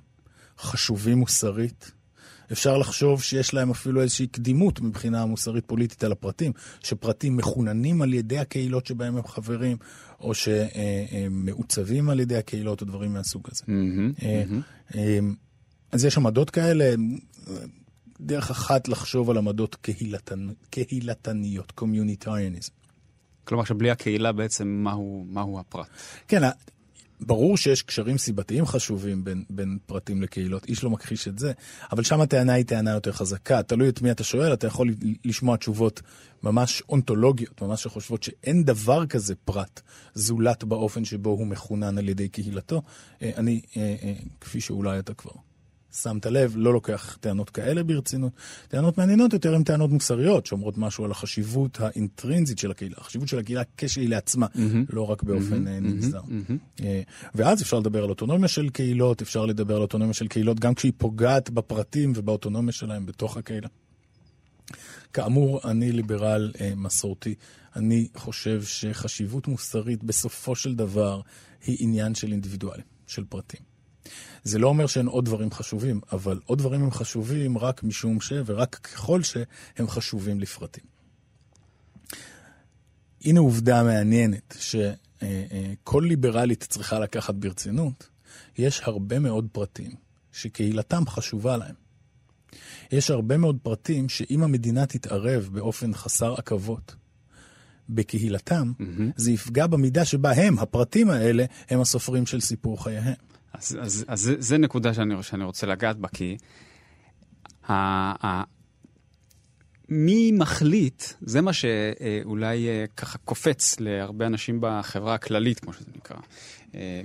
חשובים מוסרית, אפשר לחשוב שיש להם אפילו איזושהי קדימות מבחינה מוסרית פוליטית על הפרטים, שפרטים מחוננים על ידי הקהילות שבהם הם חברים, או שמעוצבים על ידי הקהילות או דברים מהסוג הזה. Mm-hmm, mm-hmm. אז יש עמדות כאלה. דרך אחת לחשוב על עמדות קהילתנ... קהילתניות, קומיוניטריאניזם. כלומר שבלי הקהילה בעצם מהו, מהו הפרט. כן, ברור שיש קשרים סיבתיים חשובים בין, בין פרטים לקהילות, איש לא מכחיש את זה, אבל שם הטענה היא טענה יותר חזקה. תלוי את מי אתה שואל, אתה יכול לשמוע תשובות ממש אונתולוגיות, ממש שחושבות שאין דבר כזה פרט זולת באופן שבו הוא מחונן על ידי קהילתו. אה, אני, אה, אה, כפי שאולי אתה כבר שמת לב, לא לוקח טענות כאלה ברצינות. טענות מעניינות יותר הן טענות מוסריות, שאומרות משהו על החשיבות האינטרינזית של הקהילה, החשיבות של הקהילה כשהיא לעצמה, mm-hmm. לא רק באופן mm-hmm. נגזר. Mm-hmm. ואז אפשר לדבר על אוטונומיה של קהילות, אפשר לדבר על אוטונומיה של קהילות גם כשהיא פוגעת בפרטים ובאוטונומיה שלהם בתוך הקהילה. כאמור, אני ליברל אה, מסורתי. אני חושב שחשיבות מוסרית בסופו של דבר היא עניין של אינדיבידואלים, של פרטים. זה לא אומר שאין עוד דברים חשובים, אבל עוד דברים הם חשובים רק משום ש... ורק ככל שהם חשובים לפרטים. הנה עובדה מעניינת, שכל ליברלית צריכה לקחת ברצינות. יש הרבה מאוד פרטים שקהילתם חשובה להם. יש הרבה מאוד פרטים שאם המדינה תתערב באופן חסר עכבות בקהילתם, mm-hmm. זה יפגע במידה שבה הם, הפרטים האלה, הם הסופרים של סיפור חייהם. אז, אז, אז זה, נקודה שאני, שאני רוצה לגעת בה, כי ה, ה, מי מחליט, זה מה שאולי אה, ככה קופץ להרבה אנשים בחברה הכללית, כמו שזה נקרא. אה,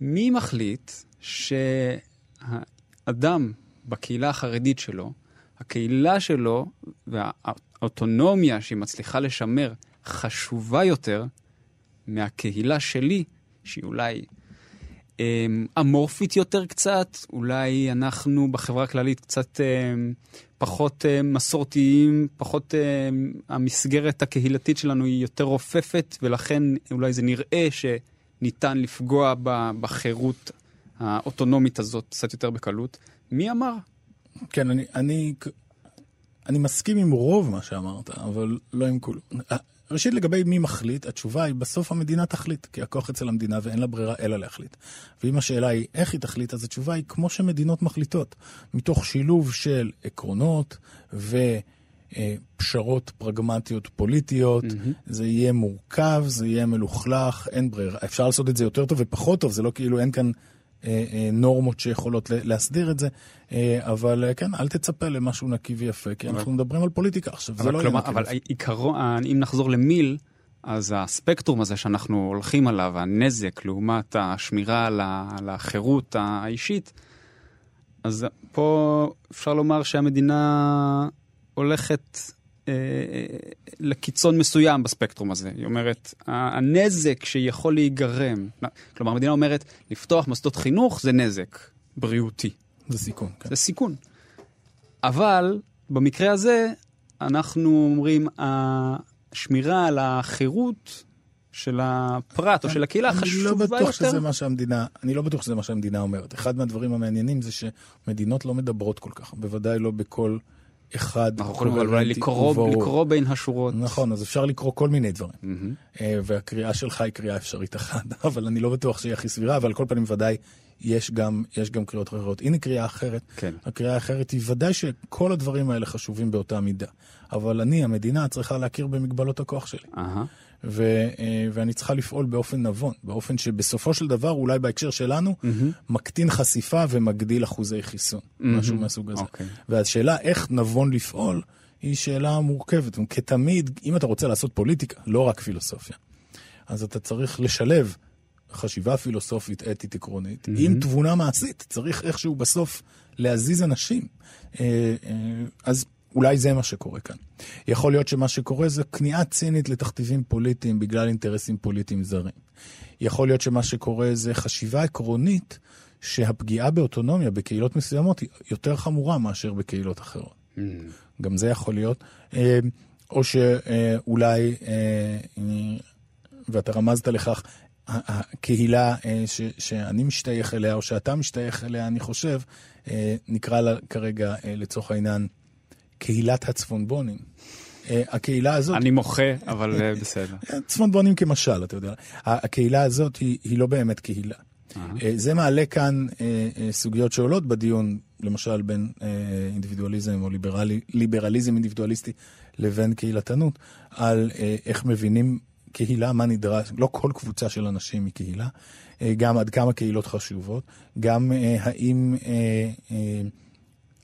מי מחליט שאדם בקהילה החרדית שלו, הקהילה שלו והאוטונומיה שהיא מצליחה לשמר חשובה יותר מהקהילה שלי, שהיא אולי אמורפית יותר קצת, אולי אנחנו בחברה הכללית קצת אמ, פחות אמ, מסורתיים, פחות המסגרת הקהילתית שלנו היא יותר רופפת, ולכן אולי זה נראה שניתן לפגוע בחירות האוטונומית הזאת קצת יותר בקלות. מי אמר? כן, אני, אני, אני מסכים עם רוב מה שאמרת, אבל לא עם כולו. ראשית, לגבי מי מחליט, התשובה היא בסוף המדינה תחליט, כי הכוח אצל המדינה ואין לה ברירה אלא להחליט. ואם השאלה היא איך היא תחליט, אז התשובה היא כמו שמדינות מחליטות, מתוך שילוב של עקרונות ופשרות פרגמטיות פוליטיות. Mm-hmm. זה יהיה מורכב, זה יהיה מלוכלך, אין ברירה. אפשר לעשות את זה יותר טוב ופחות טוב, זה לא כאילו אין כאן נורמות שיכולות להסדיר את זה, אה, אבל כן, אל תצפה למשהו נקי ויפה, כי אנחנו מדברים על פוליטיקה עכשיו, זה לא יהיה נקי אבל עיקרון, אם נחזור למיל, אז הספקטרום הזה שאנחנו הולכים עליו, הנזק לעומת השמירה על החירות האישית, אז פה אפשר לומר שהמדינה הולכת אה, לקיצון מסוים בספקטרום הזה. היא אומרת, הנזק שיכול להיגרם, כלומר המדינה אומרת, לפתוח מוסדות חינוך זה נזק בריאותי. זה סיכון, כן. זה סיכון. אבל במקרה הזה, אנחנו אומרים, השמירה על החירות של הפרט או של הקהילה חשובה יותר. אני לא בטוח שזה מה שהמדינה, אני לא בטוח שזה מה שהמדינה אומרת. אחד מהדברים המעניינים זה שמדינות לא מדברות כל כך, בוודאי לא בכל... אחד אנחנו יכולים אולי לקרוא, לקרוא בין השורות. נכון, אז אפשר לקרוא כל מיני דברים. Mm-hmm. והקריאה שלך היא קריאה אפשרית אחת, אבל אני לא בטוח שהיא הכי סבירה, אבל על כל פנים ודאי יש גם, יש גם קריאות אחרות. הנה קריאה אחרת. כן. הקריאה האחרת היא ודאי שכל הדברים האלה חשובים באותה מידה. אבל אני, המדינה, צריכה להכיר במגבלות הכוח שלי. Uh-huh. ו, אה, ואני צריכה לפעול באופן נבון, באופן שבסופו של דבר, אולי בהקשר שלנו, mm-hmm. מקטין חשיפה ומגדיל אחוזי חיסון, mm-hmm. משהו מהסוג הזה. Okay. אוקיי. והשאלה איך נבון לפעול, היא שאלה מורכבת. כתמיד, אם אתה רוצה לעשות פוליטיקה, לא רק פילוסופיה, אז אתה צריך לשלב חשיבה פילוסופית, אתית, עקרונית, mm-hmm. עם תבונה מעשית. צריך איכשהו בסוף להזיז אנשים. אה, אה, אז אולי זה מה שקורה כאן. יכול להיות שמה שקורה זה כניעה צינית לתכתיבים פוליטיים בגלל אינטרסים פוליטיים זרים. יכול להיות שמה שקורה זה חשיבה עקרונית שהפגיעה באוטונומיה בקהילות מסוימות היא יותר חמורה מאשר בקהילות אחרות. Mm. גם זה יכול להיות. אה, או שאולי, ואתה רמזת לכך, הקהילה אה, ש, שאני משתייך אליה, או שאתה משתייך אליה, אני חושב, נקרא לה כרגע, לצורך העניין, קהילת הצפונבונים. אה, הקהילה הזאת... אני מוחה, אבל אה, בסדר. צפונבונים כמשל, אתה יודע. הקהילה הזאת היא, היא לא באמת קהילה. אה, זה מעלה כאן סוגיות שעולות בדיון, למשל בין אינדיבידואליזם או ליברלי, ליברליזם אינדיבידואליסטי לבין קהילתנות, על איך מבינים קהילה, מה נדרש, לא כל קבוצה של אנשים היא קהילה, גם עד כמה קהילות חשובות, גם האם...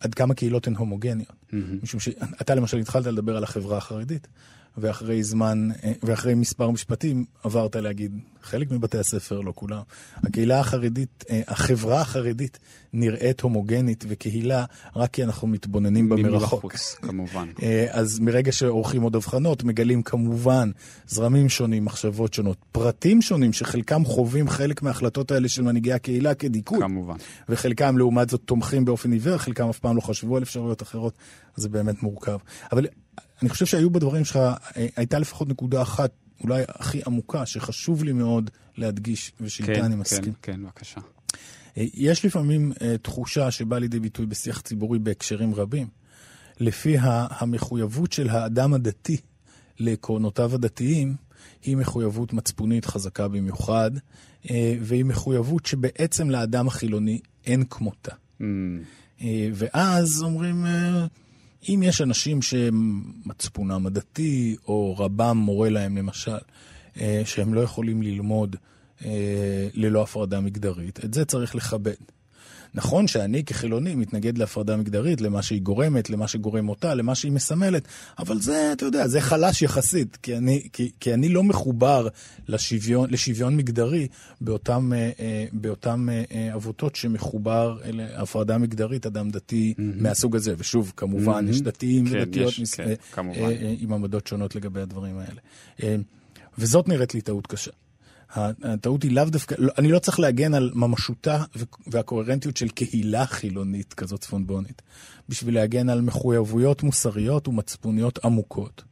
עד כמה קהילות הן הומוגניות. Mm-hmm. משום שאתה למשל התחלת לדבר על החברה החרדית, ואחרי זמן, אה, ואחרי מספר משפטים עברת להגיד, חלק מבתי הספר, לא כולם. הקהילה החרדית, אה, החברה החרדית נראית הומוגנית וקהילה רק כי אנחנו מתבוננים בה מרחוק. מבחוץ, כמובן. אה, אז מרגע שעורכים עוד הבחנות, מגלים כמובן זרמים שונים, מחשבות שונות, פרטים שונים שחלקם חווים חלק מההחלטות האלה של מנהיגי הקהילה כדיכוי. כמובן. וחלקם לעומת זאת תומכים באופן עיוור, חלקם אף פעם לא חשבו על אפשרויות אחרות, זה באמת מורכב. אבל אני חושב שהיו בדברים שלך, אה, הייתה לפחות נקודה אחת, אולי הכי עמוקה, שחשוב לי מאוד להדגיש, ושאיתה כן, אני מסכים. כן, כן, בבקשה. אה, יש לפעמים uh, תחושה שבאה לידי ביטוי בשיח ציבורי בהקשרים רבים, לפי המחויבות של האדם הדתי לעקרונותיו הדתיים, היא מחויבות מצפונית חזקה במיוחד, והיא מחויבות שבעצם לאדם החילוני אין כמותה. Mm. ואז אומרים... אם יש אנשים שמצפונם הדתי, או רבם מורה להם למשל, אה, שהם לא יכולים ללמוד אה, ללא הפרדה מגדרית, את זה צריך לכבד. נכון שאני כחילוני מתנגד להפרדה מגדרית, למה שהיא גורמת, למה שגורם אותה, למה שהיא מסמלת, אבל זה, אתה יודע, זה חלש יחסית, כי אני, כי, כי אני לא מחובר לשוויון, לשוויון מגדרי באותם, אה, אה, באותם עבותות שמחובר להפרדה מגדרית, אדם דתי mm-hmm. מהסוג הזה. ושוב, כמובן, mm-hmm. יש דתיים כן, ודתיות יש, מס... כן, כמובן. עם עמדות שונות לגבי הדברים האלה. וזאת נראית לי טעות קשה. הטעות היא לאו דווקא, לא, אני לא צריך להגן על ממשותה והקוהרנטיות של קהילה חילונית כזאת צפונבונית, בשביל להגן על מחויבויות מוסריות ומצפוניות עמוקות,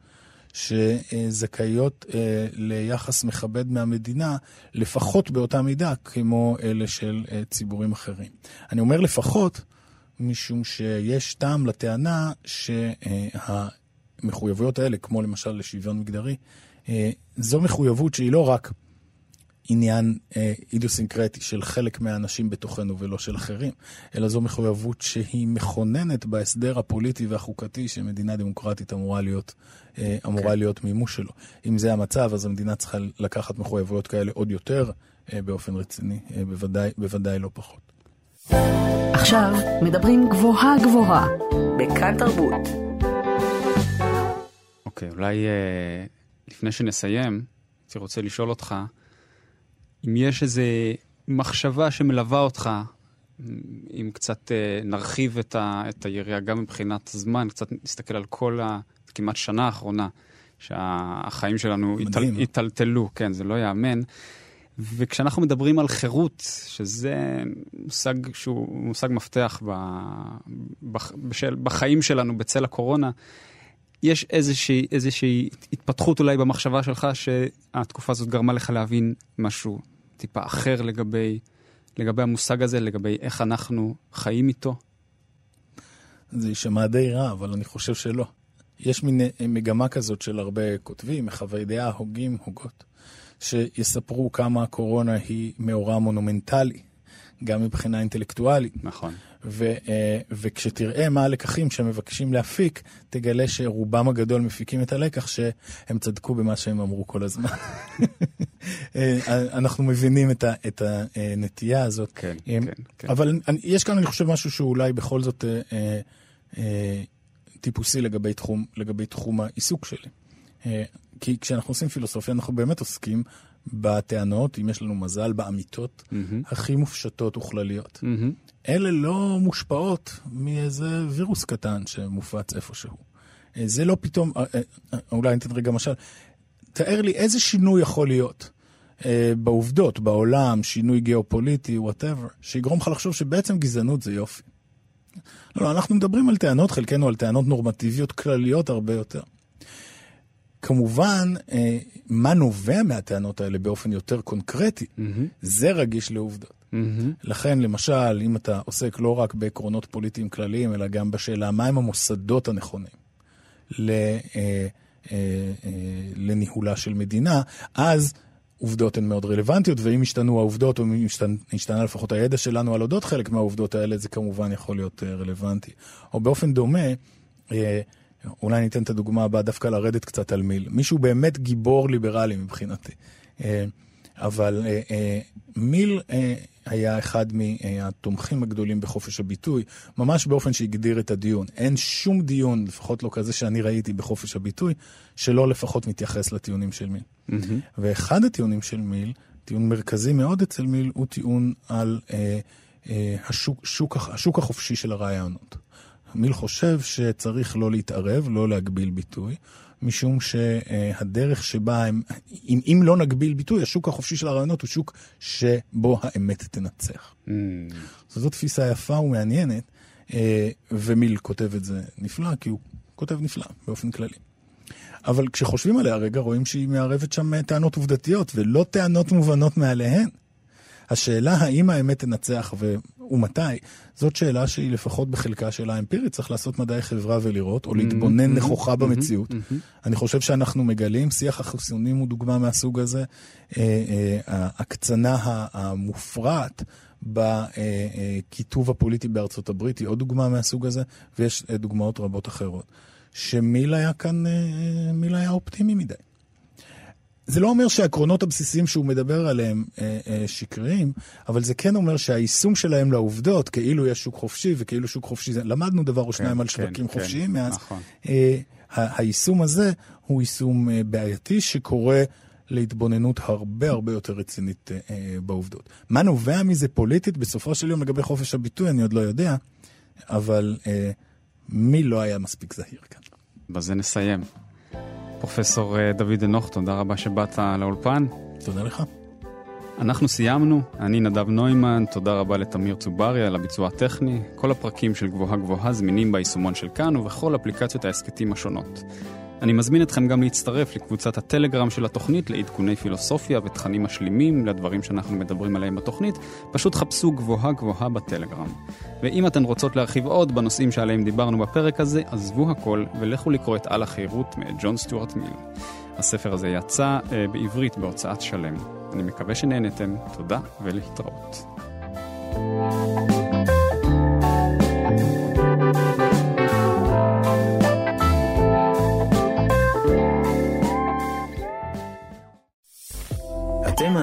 שזכאיות אה, ליחס מכבד מהמדינה, לפחות באותה מידה כמו אלה של אה, ציבורים אחרים. אני אומר לפחות, משום שיש טעם לטענה שהמחויבויות האלה, כמו למשל לשוויון מגדרי, אה, זו מחויבות שהיא לא רק עניין אה, אידוסינקרטי של חלק מהאנשים בתוכנו ולא של אחרים, אלא זו מחויבות שהיא מכוננת בהסדר הפוליטי והחוקתי שמדינה דמוקרטית אמורה להיות, אה, אמורה okay. כן. להיות מימוש שלו. אם זה המצב, אז המדינה צריכה לקחת מחויבויות כאלה עוד יותר אה, באופן רציני, אה, בוודאי, בוודאי לא פחות. עכשיו מדברים גבוהה גבוהה, בכאן תרבות. אוקיי, okay, אולי אה, לפני שנסיים, הייתי רוצה לשאול אותך, אם יש איזו מחשבה שמלווה אותך, אם קצת אה, נרחיב את, ה, את היריעה גם מבחינת זמן, קצת נסתכל על כל הכמעט שנה האחרונה, שהחיים שלנו היטלטלו, כן, זה לא ייאמן. וכשאנחנו מדברים על חירות, שזה מושג שהוא מושג מפתח ב, בח, בשל, בחיים שלנו בצל הקורונה, יש איזושהי, איזושהי התפתחות אולי במחשבה שלך שהתקופה הזאת גרמה לך להבין משהו טיפה אחר לגבי, לגבי המושג הזה, לגבי איך אנחנו חיים איתו? זה יישמע די רע, אבל אני חושב שלא. יש מין אה, מגמה כזאת של הרבה כותבים, מחווי דעה, הוגים, הוגות, שיספרו כמה הקורונה היא מאורע מונומנטלי, גם מבחינה אינטלקטואלית. נכון. ו, אה, וכשתראה מה הלקחים שהם מבקשים להפיק, תגלה שרובם הגדול מפיקים את הלקח שהם צדקו במה שהם אמרו כל הזמן. אה, אנחנו מבינים את, ה, את הנטייה הזאת. כן, כן, כן. אבל יש כאן, אני חושב, משהו שהוא אולי בכל זאת אה, אה, אה, טיפוסי לגבי תחום, לגבי תחום העיסוק שלי. אה, כי כשאנחנו עושים פילוסופיה, אנחנו באמת עוסקים בטענות, אם יש לנו מזל, באמיתות mm-hmm. הכי מופשטות וכלליות. Mm-hmm. אלה לא מושפעות מאיזה וירוס קטן שמופץ איפשהו. אה, זה לא פתאום, אה, אה, אולי אני אתן רגע משל, תאר לי איזה שינוי יכול להיות בעובדות, בעולם, שינוי גיאופוליטי, וואטאבר, שיגרום לך לחשוב שבעצם גזענות זה יופי. לא, לא, אנחנו מדברים על טענות, חלקנו על טענות נורמטיביות כלליות הרבה יותר. כמובן, מה נובע מהטענות האלה באופן יותר קונקרטי, mm-hmm. זה רגיש לעובדות. Mm-hmm. לכן, למשל, אם אתה עוסק לא רק בעקרונות פוליטיים כלליים, אלא גם בשאלה מהם המוסדות הנכונים ל, אה, אה, אה, לניהולה של מדינה, אז עובדות הן מאוד רלוונטיות, ואם השתנו העובדות, או אם השתנה, השתנה לפחות הידע שלנו על אודות חלק מהעובדות האלה, זה כמובן יכול להיות אה, רלוונטי. או באופן דומה, אה, אולי ניתן את הדוגמה הבאה דווקא לרדת קצת על מיל. מישהו באמת גיבור ליברלי מבחינתי. אה, אבל אה, אה, מיל היה אחד מהתומכים הגדולים בחופש הביטוי, ממש באופן שהגדיר את הדיון. אין שום דיון, לפחות לא כזה שאני ראיתי בחופש הביטוי, שלא לפחות מתייחס לטיעונים של מיל. Mm-hmm. ואחד הטיעונים של מיל, טיעון מרכזי מאוד אצל מיל, הוא טיעון על אה, אה, השוק, שוק, השוק החופשי של הרעיונות. מיל חושב שצריך לא להתערב, לא להגביל ביטוי, משום שהדרך שבה הם, אם, אם לא נגביל ביטוי, השוק החופשי של הרעיונות הוא שוק שבו האמת תנצח. Mm. זו תפיסה יפה ומעניינת, אה, ומיל כותב את זה נפלא, כי הוא כותב נפלא באופן כללי. אבל כשחושבים עליה רגע, רואים שהיא מערבת שם טענות עובדתיות, ולא טענות מובנות מעליהן. השאלה האם האמת תנצח ו... ומתי, זאת שאלה שהיא לפחות בחלקה שאלה אמפירית, צריך לעשות מדעי חברה ולראות, או mm-hmm, להתבונן mm-hmm, נכוחה mm-hmm, במציאות. Mm-hmm. אני חושב שאנחנו מגלים, שיח החיסונים הוא דוגמה מהסוג הזה, אה, אה, ההקצנה המופרעת. בכיתוב הפוליטי בארצות הברית היא עוד דוגמה מהסוג הזה, ויש אה, דוגמאות רבות אחרות. שמיל היה כאן, מיל היה אופטימי מדי. זה לא אומר שהעקרונות הבסיסיים שהוא מדבר עליהם אה, אה, שקריים, אבל זה כן אומר שהיישום שלהם לעובדות, כאילו יש שוק חופשי וכאילו שוק חופשי, למדנו דבר או כן, שניים על כן, שווקים כן, חופשיים כן, מאז. נכון. אה, היישום הזה הוא יישום אה, בעייתי שקורה להתבוננות הרבה הרבה יותר רצינית אה, אה, בעובדות. מה נובע מזה פוליטית בסופו של יום לגבי חופש הביטוי, אני עוד לא יודע, אבל אה, מי לא היה מספיק זהיר כאן? בזה נסיים. פרופסור אה, דוד אנוך, תודה רבה שבאת לאולפן. תודה לך. אנחנו סיימנו, אני נדב נוימן, תודה רבה לתמיר צוברי על הביצוע הטכני. כל הפרקים של גבוהה גבוהה זמינים ביישומון של כאן ובכל אפליקציות ההסכתים השונות. אני מזמין אתכם גם להצטרף לקבוצת הטלגרם של התוכנית לעדכוני פילוסופיה ותכנים משלימים לדברים שאנחנו מדברים עליהם בתוכנית. פשוט חפשו גבוהה גבוהה בטלגרם. ואם אתן רוצות להרחיב עוד בנושאים שעליהם דיברנו בפרק הזה, עזבו הכל ולכו לקרוא את על החירות מאת ג'ון סטיוארט מיל. הספר הזה יצא אה, בעברית בהוצאת שלם. אני מקווה שנהנתם, תודה ולהתראות. thank you